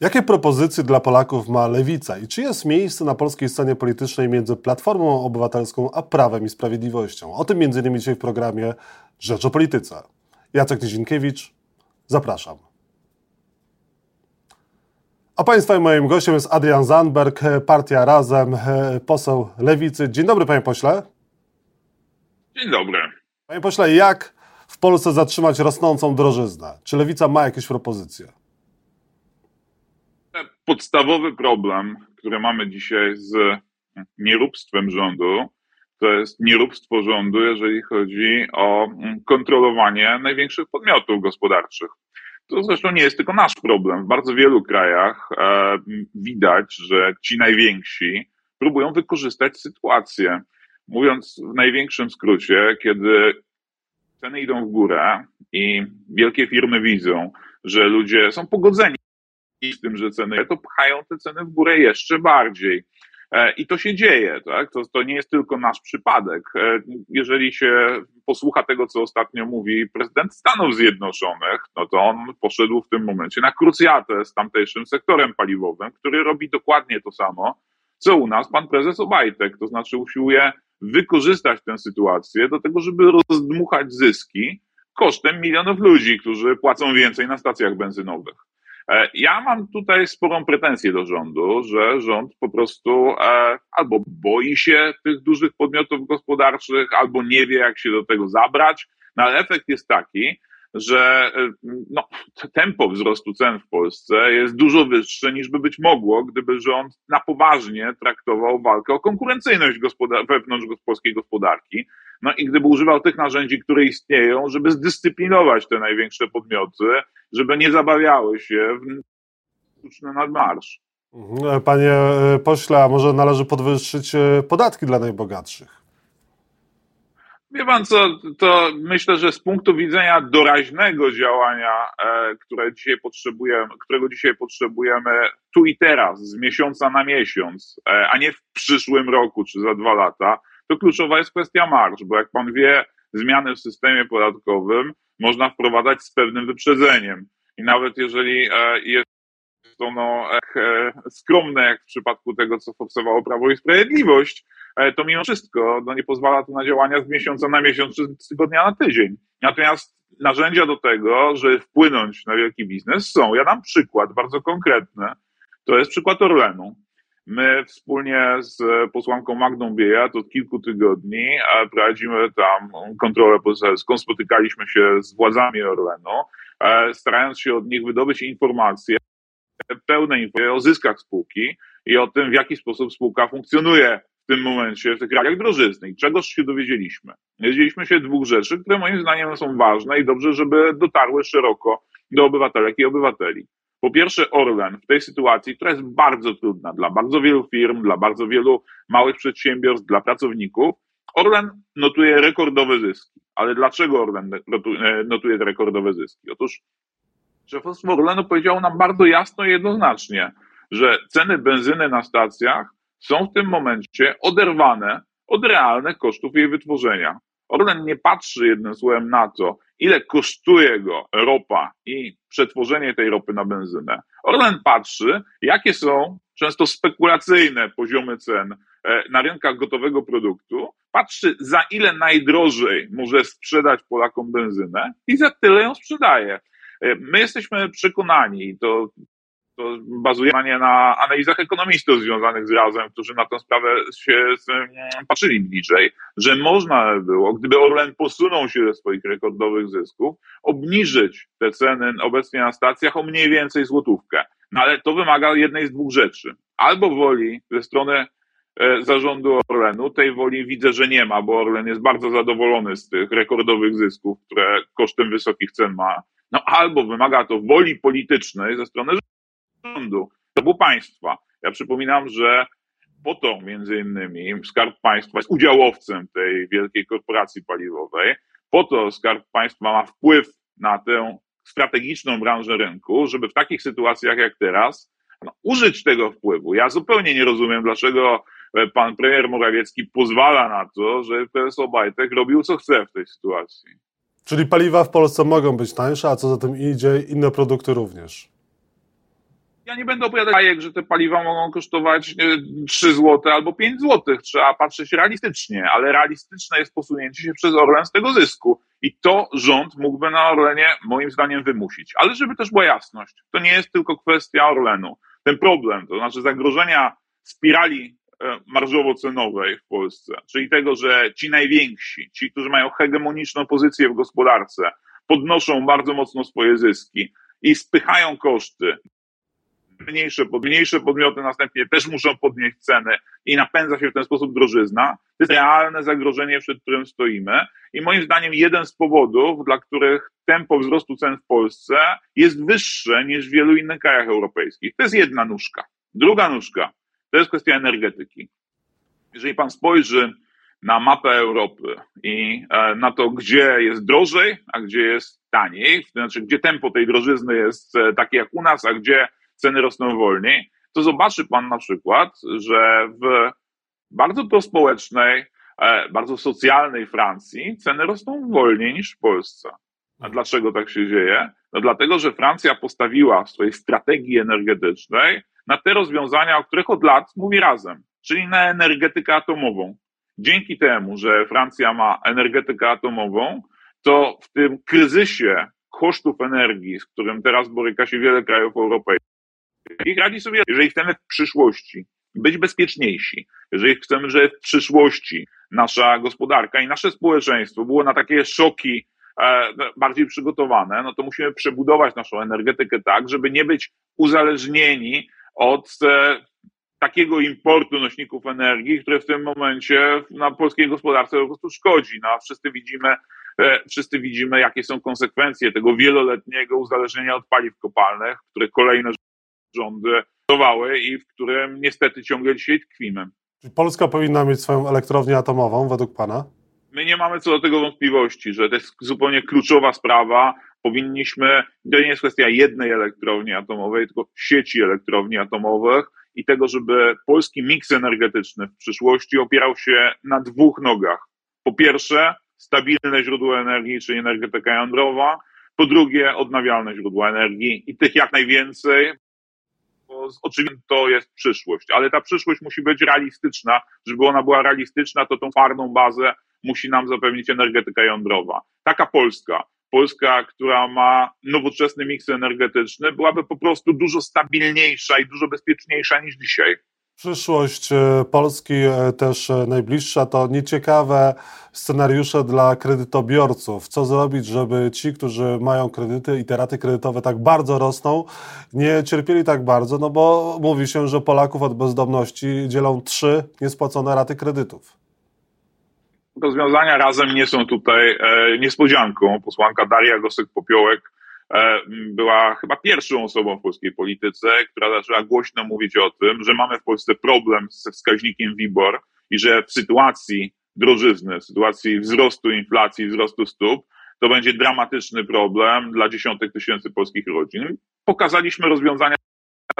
Jakie propozycje dla Polaków ma Lewica i czy jest miejsce na polskiej scenie politycznej między Platformą Obywatelską a Prawem i Sprawiedliwością? O tym m.in. dzisiaj w programie Rzecz o Polityce. Jacek Nizinkiewicz, zapraszam. A Państwa i moim gościem jest Adrian Zandberg, Partia Razem, poseł Lewicy. Dzień dobry, panie pośle. Dzień dobry. Panie pośle, jak w Polsce zatrzymać rosnącą drożyznę? Czy Lewica ma jakieś propozycje? Podstawowy problem, który mamy dzisiaj z nieróbstwem rządu, to jest nieróbstwo rządu, jeżeli chodzi o kontrolowanie największych podmiotów gospodarczych. To zresztą nie jest tylko nasz problem. W bardzo wielu krajach e, widać, że ci najwięksi próbują wykorzystać sytuację. Mówiąc w największym skrócie, kiedy ceny idą w górę i wielkie firmy widzą, że ludzie są pogodzeni z tym, że ceny, to pchają te ceny w górę jeszcze bardziej. E, I to się dzieje, tak? To, to nie jest tylko nasz przypadek. E, jeżeli się posłucha tego, co ostatnio mówi prezydent Stanów Zjednoczonych, no to on poszedł w tym momencie na krucjatę z tamtejszym sektorem paliwowym, który robi dokładnie to samo, co u nas pan prezes Obajtek, to znaczy usiłuje wykorzystać tę sytuację do tego, żeby rozdmuchać zyski kosztem milionów ludzi, którzy płacą więcej na stacjach benzynowych. E, ja mam tutaj sporą pretensję do rządu, że rząd po prostu e, albo boi się tych dużych podmiotów gospodarczych, albo nie wie, jak się do tego zabrać. No ale efekt jest taki, że e, no, tempo wzrostu cen w Polsce jest dużo wyższe niż by być mogło, gdyby rząd na poważnie traktował walkę o konkurencyjność gospodar- wewnątrz polskiej gospodarki. No i gdyby używał tych narzędzi, które istnieją, żeby zdyscyplinować te największe podmioty, żeby nie zabawiały się w sztuczny nadmarsz. Mhm. Panie e, pośle, a może należy podwyższyć e, podatki dla najbogatszych? Wie pan co, to myślę, że z punktu widzenia doraźnego działania, e, które dzisiaj potrzebujemy, którego dzisiaj potrzebujemy tu i teraz, z miesiąca na miesiąc, e, a nie w przyszłym roku czy za dwa lata, to kluczowa jest kwestia marsz, bo jak pan wie, zmiany w systemie podatkowym można wprowadzać z pewnym wyprzedzeniem. I nawet jeżeli e, jest to no, skromne, jak w przypadku tego, co forsowało Prawo i Sprawiedliwość, to mimo wszystko no, nie pozwala to na działania z miesiąca na miesiąc czy z tygodnia na tydzień. Natomiast narzędzia do tego, żeby wpłynąć na wielki biznes są. Ja dam przykład bardzo konkretny. To jest przykład Orlenu. My wspólnie z posłanką Magdą Biejat od kilku tygodni prowadzimy tam kontrolę poselską, spotykaliśmy się z władzami Orlenu, starając się od nich wydobyć informacje, pełne informacje o zyskach spółki i o tym, w jaki sposób spółka funkcjonuje w tym momencie w tych realiach drożyzny. Czegoż się dowiedzieliśmy? Dowiedzieliśmy się dwóch rzeczy, które moim zdaniem są ważne i dobrze, żeby dotarły szeroko do obywatelek i obywateli. Po pierwsze, Orlen w tej sytuacji, która jest bardzo trudna dla bardzo wielu firm, dla bardzo wielu małych przedsiębiorstw, dla pracowników, Orlen notuje rekordowe zyski. Ale dlaczego Orlen notuje rekordowe zyski? Otóż szefostwo Orlenu powiedziało nam bardzo jasno i jednoznacznie, że ceny benzyny na stacjach są w tym momencie oderwane od realnych kosztów jej wytworzenia. Orlen nie patrzy jednym słowem na to, ile kosztuje go ropa i przetworzenie tej ropy na benzynę. Orlen patrzy, jakie są często spekulacyjne poziomy cen e, na rynkach gotowego produktu, patrzy za ile najdrożej może sprzedać Polakom benzynę i za tyle ją sprzedaje. E, my jesteśmy przekonani, to to bazuje na analizach ekonomistów związanych z razem, którzy na tę sprawę się patrzyli bliżej, że można było, gdyby Orlen posunął się ze swoich rekordowych zysków, obniżyć te ceny obecnie na stacjach o mniej więcej złotówkę. No ale to wymaga jednej z dwóch rzeczy. Albo woli ze strony e, zarządu Orlenu. Tej woli widzę, że nie ma, bo Orlen jest bardzo zadowolony z tych rekordowych zysków, które kosztem wysokich cen ma. No albo wymaga to woli politycznej ze strony rządu, Skarbu Państwa. Ja przypominam, że po to między innymi Skarb Państwa jest udziałowcem tej wielkiej korporacji paliwowej, po to Skarb Państwa ma wpływ na tę strategiczną branżę rynku, żeby w takich sytuacjach jak teraz no, użyć tego wpływu. Ja zupełnie nie rozumiem, dlaczego pan premier Morawiecki pozwala na to, że prezes Obajtek robił co chce w tej sytuacji. Czyli paliwa w Polsce mogą być tańsze, a co za tym idzie, inne produkty również. Ja nie będę opowiadać bajek, że te paliwa mogą kosztować 3 zł albo 5 zł. Trzeba patrzeć realistycznie, ale realistyczne jest posunięcie się przez Orlen z tego zysku. I to rząd mógłby na Orlenie moim zdaniem wymusić. Ale żeby też była jasność, to nie jest tylko kwestia Orlenu. Ten problem, to znaczy zagrożenia spirali e, marżowo-cenowej w Polsce, czyli tego, że ci najwięksi, ci, którzy mają hegemoniczną pozycję w gospodarce, podnoszą bardzo mocno swoje zyski i spychają koszty mniejsze, mniejsze podmioty następnie też muszą podnieść ceny i napędza się w ten sposób drożyzna. To jest realne zagrożenie, przed którym stoimy. I moim zdaniem jeden z powodów, dla których tempo wzrostu cen w Polsce jest wyższe niż w wielu innych krajach europejskich. To jest jedna nóżka. Druga nóżka to jest kwestia energetyki. Jeżeli pan spojrzy na mapę Europy i e, na to, gdzie jest drożej, a gdzie jest taniej, to znaczy gdzie tempo tej drożyzny jest e, takie jak u nas, a gdzie ceny rosną wolniej, to zobaczy pan na przykład, że w bardzo prospołecznej, e, bardzo socjalnej Francji ceny rosną wolniej niż w Polsce. A dlaczego tak się dzieje? No dlatego, że Francja postawiła w swojej strategii energetycznej na te rozwiązania, o których od lat mówi razem, czyli na energetykę atomową. Dzięki temu, że Francja ma energetykę atomową, to w tym kryzysie kosztów energii, z którym teraz boryka się wiele krajów europejskich, i radzi sobie, jeżeli chcemy w przyszłości być bezpieczniejsi, jeżeli chcemy, żeby w przyszłości nasza gospodarka i nasze społeczeństwo było na takie szoki e, bardziej przygotowane, no to musimy przebudować naszą energetykę tak, żeby nie być uzależnieni od e, takiego importu nośników energii, które w tym momencie na polskiej gospodarce po prostu szkodzi. No, wszyscy widzimy, e, wszyscy widzimy, jakie są konsekwencje tego wieloletniego uzależnienia od paliw kopalnych, które kolejne rządy budowały i w którym niestety ciągle dzisiaj tkwimy. Czy Polska powinna mieć swoją elektrownię atomową według Pana? My nie mamy co do tego wątpliwości, że to jest zupełnie kluczowa sprawa. Powinniśmy, to nie jest kwestia jednej elektrowni atomowej, tylko sieci elektrowni atomowych i tego, żeby polski miks energetyczny w przyszłości opierał się na dwóch nogach. Po pierwsze, stabilne źródło energii, czyli energetyka jądrowa. Po drugie, odnawialne źródła energii i tych jak najwięcej, oczywiście to jest przyszłość, ale ta przyszłość musi być realistyczna. Żeby ona była realistyczna, to tą twardą bazę musi nam zapewnić energetyka jądrowa. Taka Polska, Polska, która ma nowoczesny miks energetyczny, byłaby po prostu dużo stabilniejsza i dużo bezpieczniejsza niż dzisiaj. Przyszłość e, Polski e, też e, najbliższa to nieciekawe scenariusze dla kredytobiorców. Co zrobić, żeby ci, którzy mają kredyty i te raty kredytowe tak bardzo rosną, nie cierpieli tak bardzo, no bo mówi się, że Polaków od bezdomności dzielą trzy niespłacone raty kredytów. Rozwiązania razem nie są tutaj niespodzianką. Posłanka Daria Gosek-Popiołek była chyba pierwszą osobą w polskiej polityce, która zaczęła głośno mówić o tym, że mamy w Polsce problem ze wskaźnikiem WIBOR i że w sytuacji drożyzny, w sytuacji wzrostu inflacji, wzrostu stóp, to będzie dramatyczny problem dla dziesiątek tysięcy polskich rodzin. Pokazaliśmy rozwiązania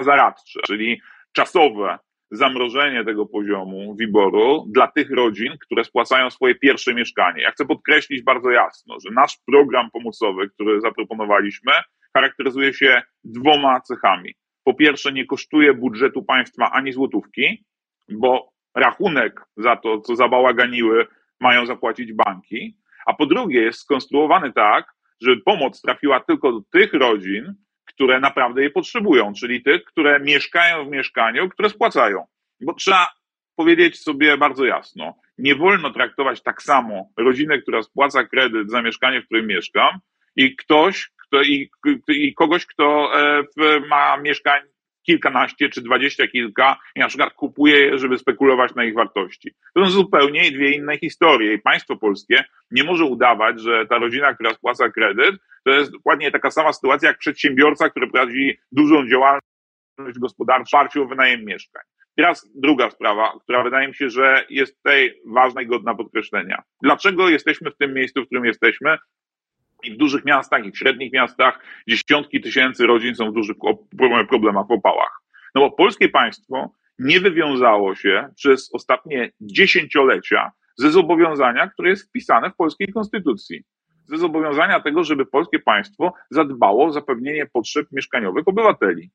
zaradcze, czyli czasowe zamrożenie tego poziomu wyboru dla tych rodzin, które spłacają swoje pierwsze mieszkanie. Ja chcę podkreślić bardzo jasno, że nasz program pomocowy, który zaproponowaliśmy, charakteryzuje się dwoma cechami. Po pierwsze, nie kosztuje budżetu państwa ani złotówki, bo rachunek za to, co zabałaganiły, mają zapłacić banki, a po drugie jest skonstruowany tak, żeby pomoc trafiła tylko do tych rodzin, które naprawdę je potrzebują, czyli tych, które mieszkają w mieszkaniu, które spłacają. Bo trzeba powiedzieć sobie bardzo jasno, nie wolno traktować tak samo rodziny, która spłaca kredyt za mieszkanie, w którym mieszkam, i ktoś, kto, i, i kogoś, kto e, ma mieszkań kilkanaście czy dwadzieścia kilka i na przykład kupuje je, żeby spekulować na ich wartości. To są zupełnie dwie inne historie i państwo polskie nie może udawać, że ta rodzina, która spłaca kredyt, to jest dokładnie taka sama sytuacja jak przedsiębiorca, który prowadzi dużą działalność gospodarczą w oparciu o wynajem mieszkań. Teraz druga sprawa, która wydaje mi się, że jest tutaj ważna i godna podkreślenia. Dlaczego jesteśmy w tym miejscu, w którym jesteśmy? I w dużych miastach, i w średnich miastach dziesiątki tysięcy rodzin są w dużych problemach w opałach. No bo polskie państwo nie wywiązało się przez ostatnie dziesięciolecia ze zobowiązania, które jest wpisane w polskiej konstytucji. Ze zobowiązania tego, żeby polskie państwo zadbało o zapewnienie potrzeb mieszkaniowych obywateli.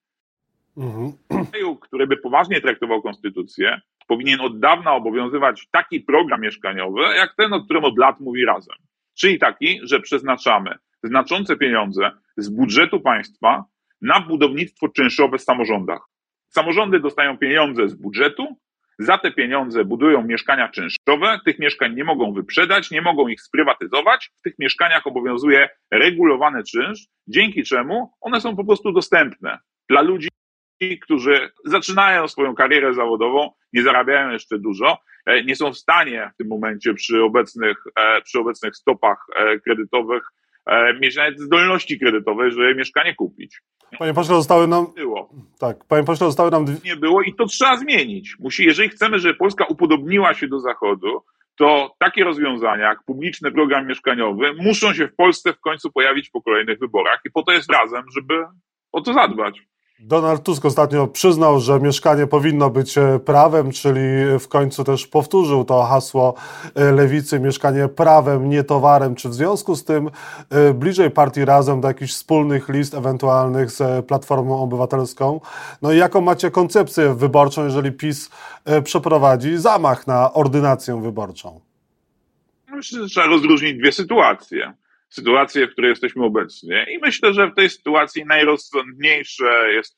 Mhm. Kraju, który by poważnie traktował konstytucję, powinien od dawna obowiązywać taki program mieszkaniowy, jak ten, o którym od lat mówi razem. Czyli taki, że przeznaczamy znaczące pieniądze z budżetu państwa na budownictwo czynszowe w samorządach. Samorządy dostają pieniądze z budżetu, za te pieniądze budują mieszkania czynszowe, tych mieszkań nie mogą wyprzedać, nie mogą ich sprywatyzować. W tych mieszkaniach obowiązuje regulowany czynsz, dzięki czemu one są po prostu dostępne dla ludzi, którzy zaczynają swoją karierę zawodową, nie zarabiają jeszcze dużo, e, nie są w stanie w tym momencie przy obecnych, e, przy obecnych stopach e, kredytowych mieć nawet zdolności kredytowej, żeby mieszkanie kupić. Panie pośle, zostały nam. Było. Tak, panie pośle, zostały nam. Nie było i to trzeba zmienić. Musi, jeżeli chcemy, żeby Polska upodobniła się do Zachodu, to takie rozwiązania jak publiczny program mieszkaniowy muszą się w Polsce w końcu pojawić po kolejnych wyborach i po to jest razem, żeby o to zadbać. Donald Tusk ostatnio przyznał, że mieszkanie powinno być e, prawem, czyli w końcu też powtórzył to hasło e, lewicy: mieszkanie prawem, nie towarem. Czy w związku z tym e, bliżej partii razem do jakichś wspólnych list ewentualnych z Platformą Obywatelską? No i jaką macie koncepcję wyborczą, jeżeli PiS przeprowadzi zamach na ordynację wyborczą? Myślę, że trzeba rozróżnić dwie sytuacje sytuację, w której jesteśmy obecnie. I myślę, że w tej sytuacji najrozsądniejsze jest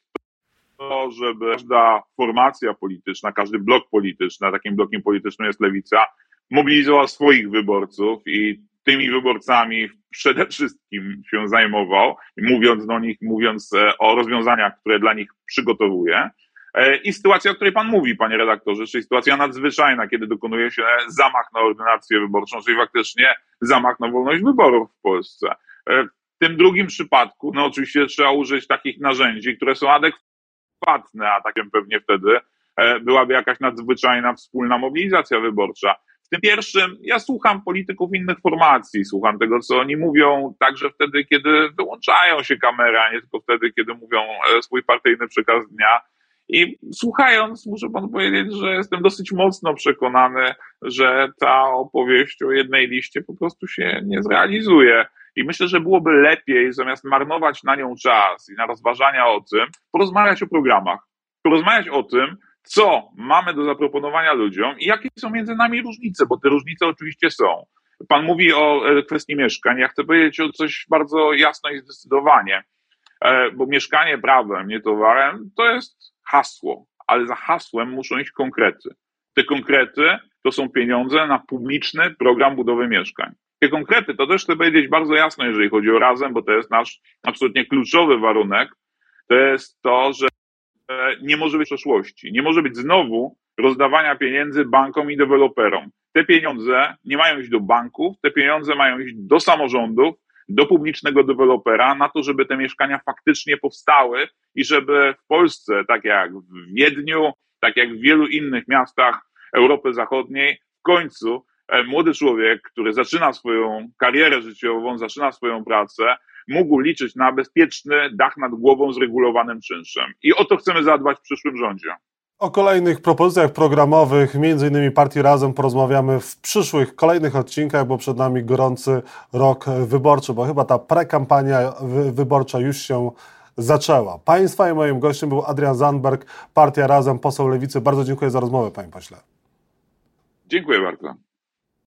to, żeby każda formacja polityczna, każdy blok polityczny, a takim blokiem politycznym jest lewica, mobilizowała swoich wyborców i tymi wyborcami przede wszystkim się zajmował, mówiąc do nich, mówiąc e, o rozwiązaniach, które dla nich przygotowuje. E, I sytuacja, o której Pan mówi, Panie redaktorze, czyli sytuacja nadzwyczajna, kiedy dokonuje się zamach na ordynację wyborczą, czyli faktycznie zamach na wolność wyborów w Polsce. E, w tym drugim przypadku, no oczywiście trzeba użyć takich narzędzi, które są adekwatne, a takim pewnie wtedy e, byłaby jakaś nadzwyczajna wspólna mobilizacja wyborcza. W tym pierwszym ja słucham polityków innych formacji, słucham tego, co oni mówią, także wtedy, kiedy wyłączają się kamery, a nie tylko wtedy, kiedy mówią swój partyjny przekaz dnia. I słuchając, muszę panu powiedzieć, że jestem dosyć mocno przekonany, że ta opowieść o jednej liście po prostu się nie zrealizuje. I myślę, że byłoby lepiej, zamiast marnować na nią czas i na rozważania o tym, porozmawiać o programach. Porozmawiać o tym, co mamy do zaproponowania ludziom i jakie są między nami różnice, bo te różnice oczywiście są. Pan mówi o e, kwestii mieszkań. Ja chcę powiedzieć o coś bardzo jasno i zdecydowanie, e, bo mieszkanie prawem, nie towarem, to jest hasło, ale za hasłem muszą iść konkrety. Te konkrety to są pieniądze na publiczny program budowy mieszkań. Te konkrety to też chcę powiedzieć bardzo jasno, jeżeli chodzi o razem, bo to jest nasz absolutnie kluczowy warunek. To jest to, że nie może być przeszłości. Nie może być znowu rozdawania pieniędzy bankom i deweloperom. Te pieniądze nie mają iść do banków, te pieniądze mają iść do samorządów, do publicznego dewelopera na to, żeby te mieszkania faktycznie powstały i żeby w Polsce, tak jak w Wiedniu, tak jak w wielu innych miastach Europy Zachodniej, w końcu e, młody człowiek, który zaczyna swoją karierę życiową, zaczyna swoją pracę, mógł liczyć na bezpieczny dach nad głową z regulowanym czynszem. I o to chcemy zadbać w przyszłym rządzie. O kolejnych propozycjach programowych, między innymi Partii Razem, porozmawiamy w przyszłych, kolejnych odcinkach, bo przed nami gorący rok wyborczy, bo chyba ta prekampania wyborcza już się zaczęła. Państwa i moim gościem był Adrian Zandberg, Partia Razem, poseł Lewicy. Bardzo dziękuję za rozmowę, panie pośle. Dziękuję bardzo.